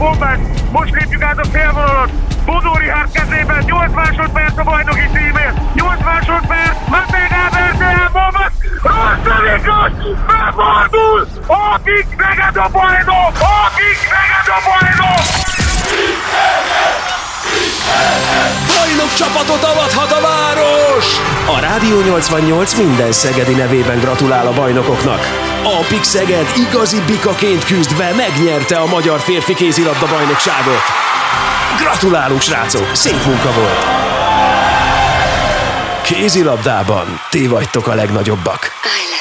bombát. Most lépjük át a félvonalat. Bodó Rihárd kezében 8 másodperc a bajnoki címért. 8 másodperc, Matej Gábor bombat. Rossz Miklós befordul. Akik neked a bajnok! Akik neked a bajnok! Bajnok csapatot avathat a város! A Rádió 88 minden szegedi nevében gratulál a bajnokoknak. A Pik Szeged igazi bikaként küzdve megnyerte a magyar férfi kézilabda bajnokságot. Gratulálunk, srácok! Szép munka volt! Kézilabdában ti vagytok a legnagyobbak. I